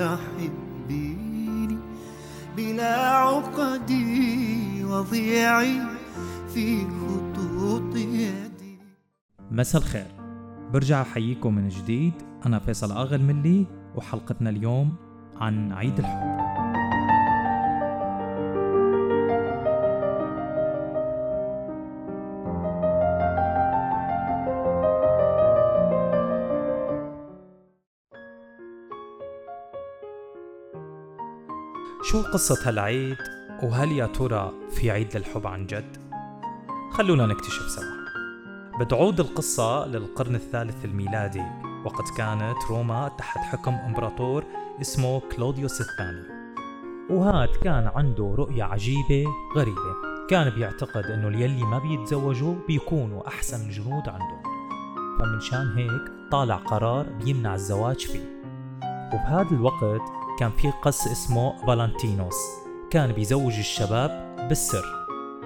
أحبيني بلا عقدي وضيعي في خطوط يدي. مساء الخير. برجع أحييكم من جديد. أنا فيصل آغا الملي وحلقتنا اليوم عن عيد الحب. شو قصة هالعيد؟ وهل يا ترى في عيد للحب عن جد؟ خلونا نكتشف سوا. بتعود القصة للقرن الثالث الميلادي وقد كانت روما تحت حكم إمبراطور اسمه كلوديوس الثاني. وهاد كان عنده رؤية عجيبة غريبة. كان بيعتقد إنه اليلي ما بيتزوجوا بيكونوا أحسن الجنود عندهم فمن شان هيك طالع قرار بيمنع الزواج فيه. وبهذا الوقت كان في قس اسمه فالنتينوس كان بيزوج الشباب بالسر.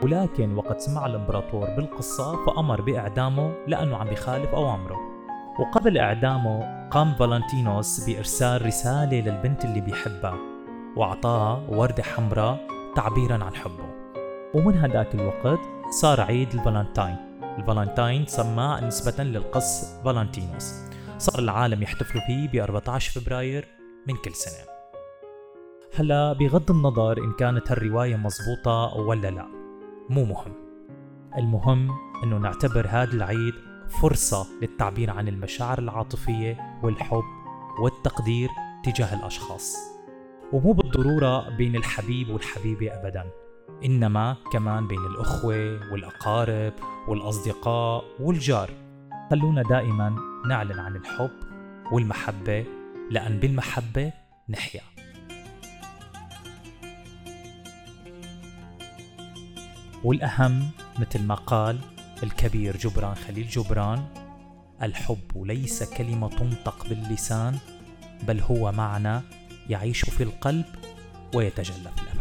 ولكن وقت سمع الامبراطور بالقصة فأمر بإعدامه لأنه عم بيخالف أوامره. وقبل إعدامه قام فالنتينوس بإرسال رسالة للبنت اللي بيحبها وأعطاها وردة حمراء تعبيرا عن حبه. ومن هداك الوقت صار عيد الفالنتاين. الفالنتاين سماه نسبة للقس فالنتينوس صار العالم يحتفلوا فيه ب 14 فبراير من كل سنة. هلا بغض النظر إن كانت هالرواية مزبوطة ولا لا مو مهم. المهم أنه نعتبر هذا العيد فرصة للتعبير عن المشاعر العاطفية والحب والتقدير تجاه الأشخاص. ومو بالضرورة بين الحبيب والحبيبة أبدا إنما كمان بين الأخوة والأقارب والأصدقاء والجار. خلونا دائما نعلن عن الحب والمحبة لأن بالمحبة نحيا. والأهم مثل ما قال الكبير جبران خليل جبران الحب ليس كلمة تنطق باللسان بل هو معنى يعيش في القلب ويتجلى في الأفعال